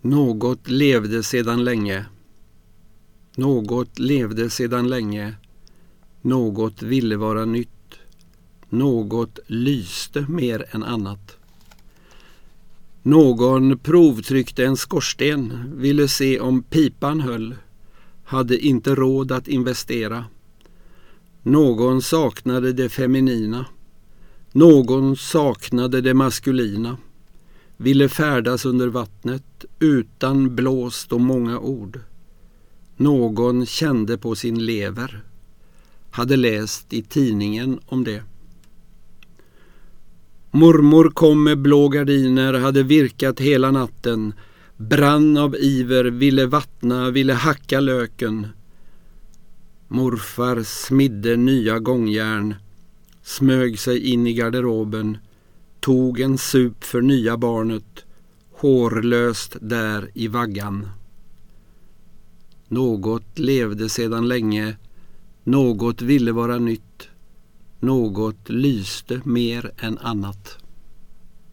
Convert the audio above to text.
Något levde sedan länge. Något levde sedan länge. Något ville vara nytt. Något lyste mer än annat. Någon provtryckte en skorsten, ville se om pipan höll, hade inte råd att investera. Någon saknade det feminina. Någon saknade det maskulina. Ville färdas under vattnet utan blåst och många ord. Någon kände på sin lever. Hade läst i tidningen om det. Mormor kom med blå gardiner, hade virkat hela natten, brann av iver, ville vattna, ville hacka löken. Morfar smidde nya gångjärn, smög sig in i garderoben, tog en sup för nya barnet, hårlöst där i vaggan. Något levde sedan länge, något ville vara nytt, något lyste mer än annat.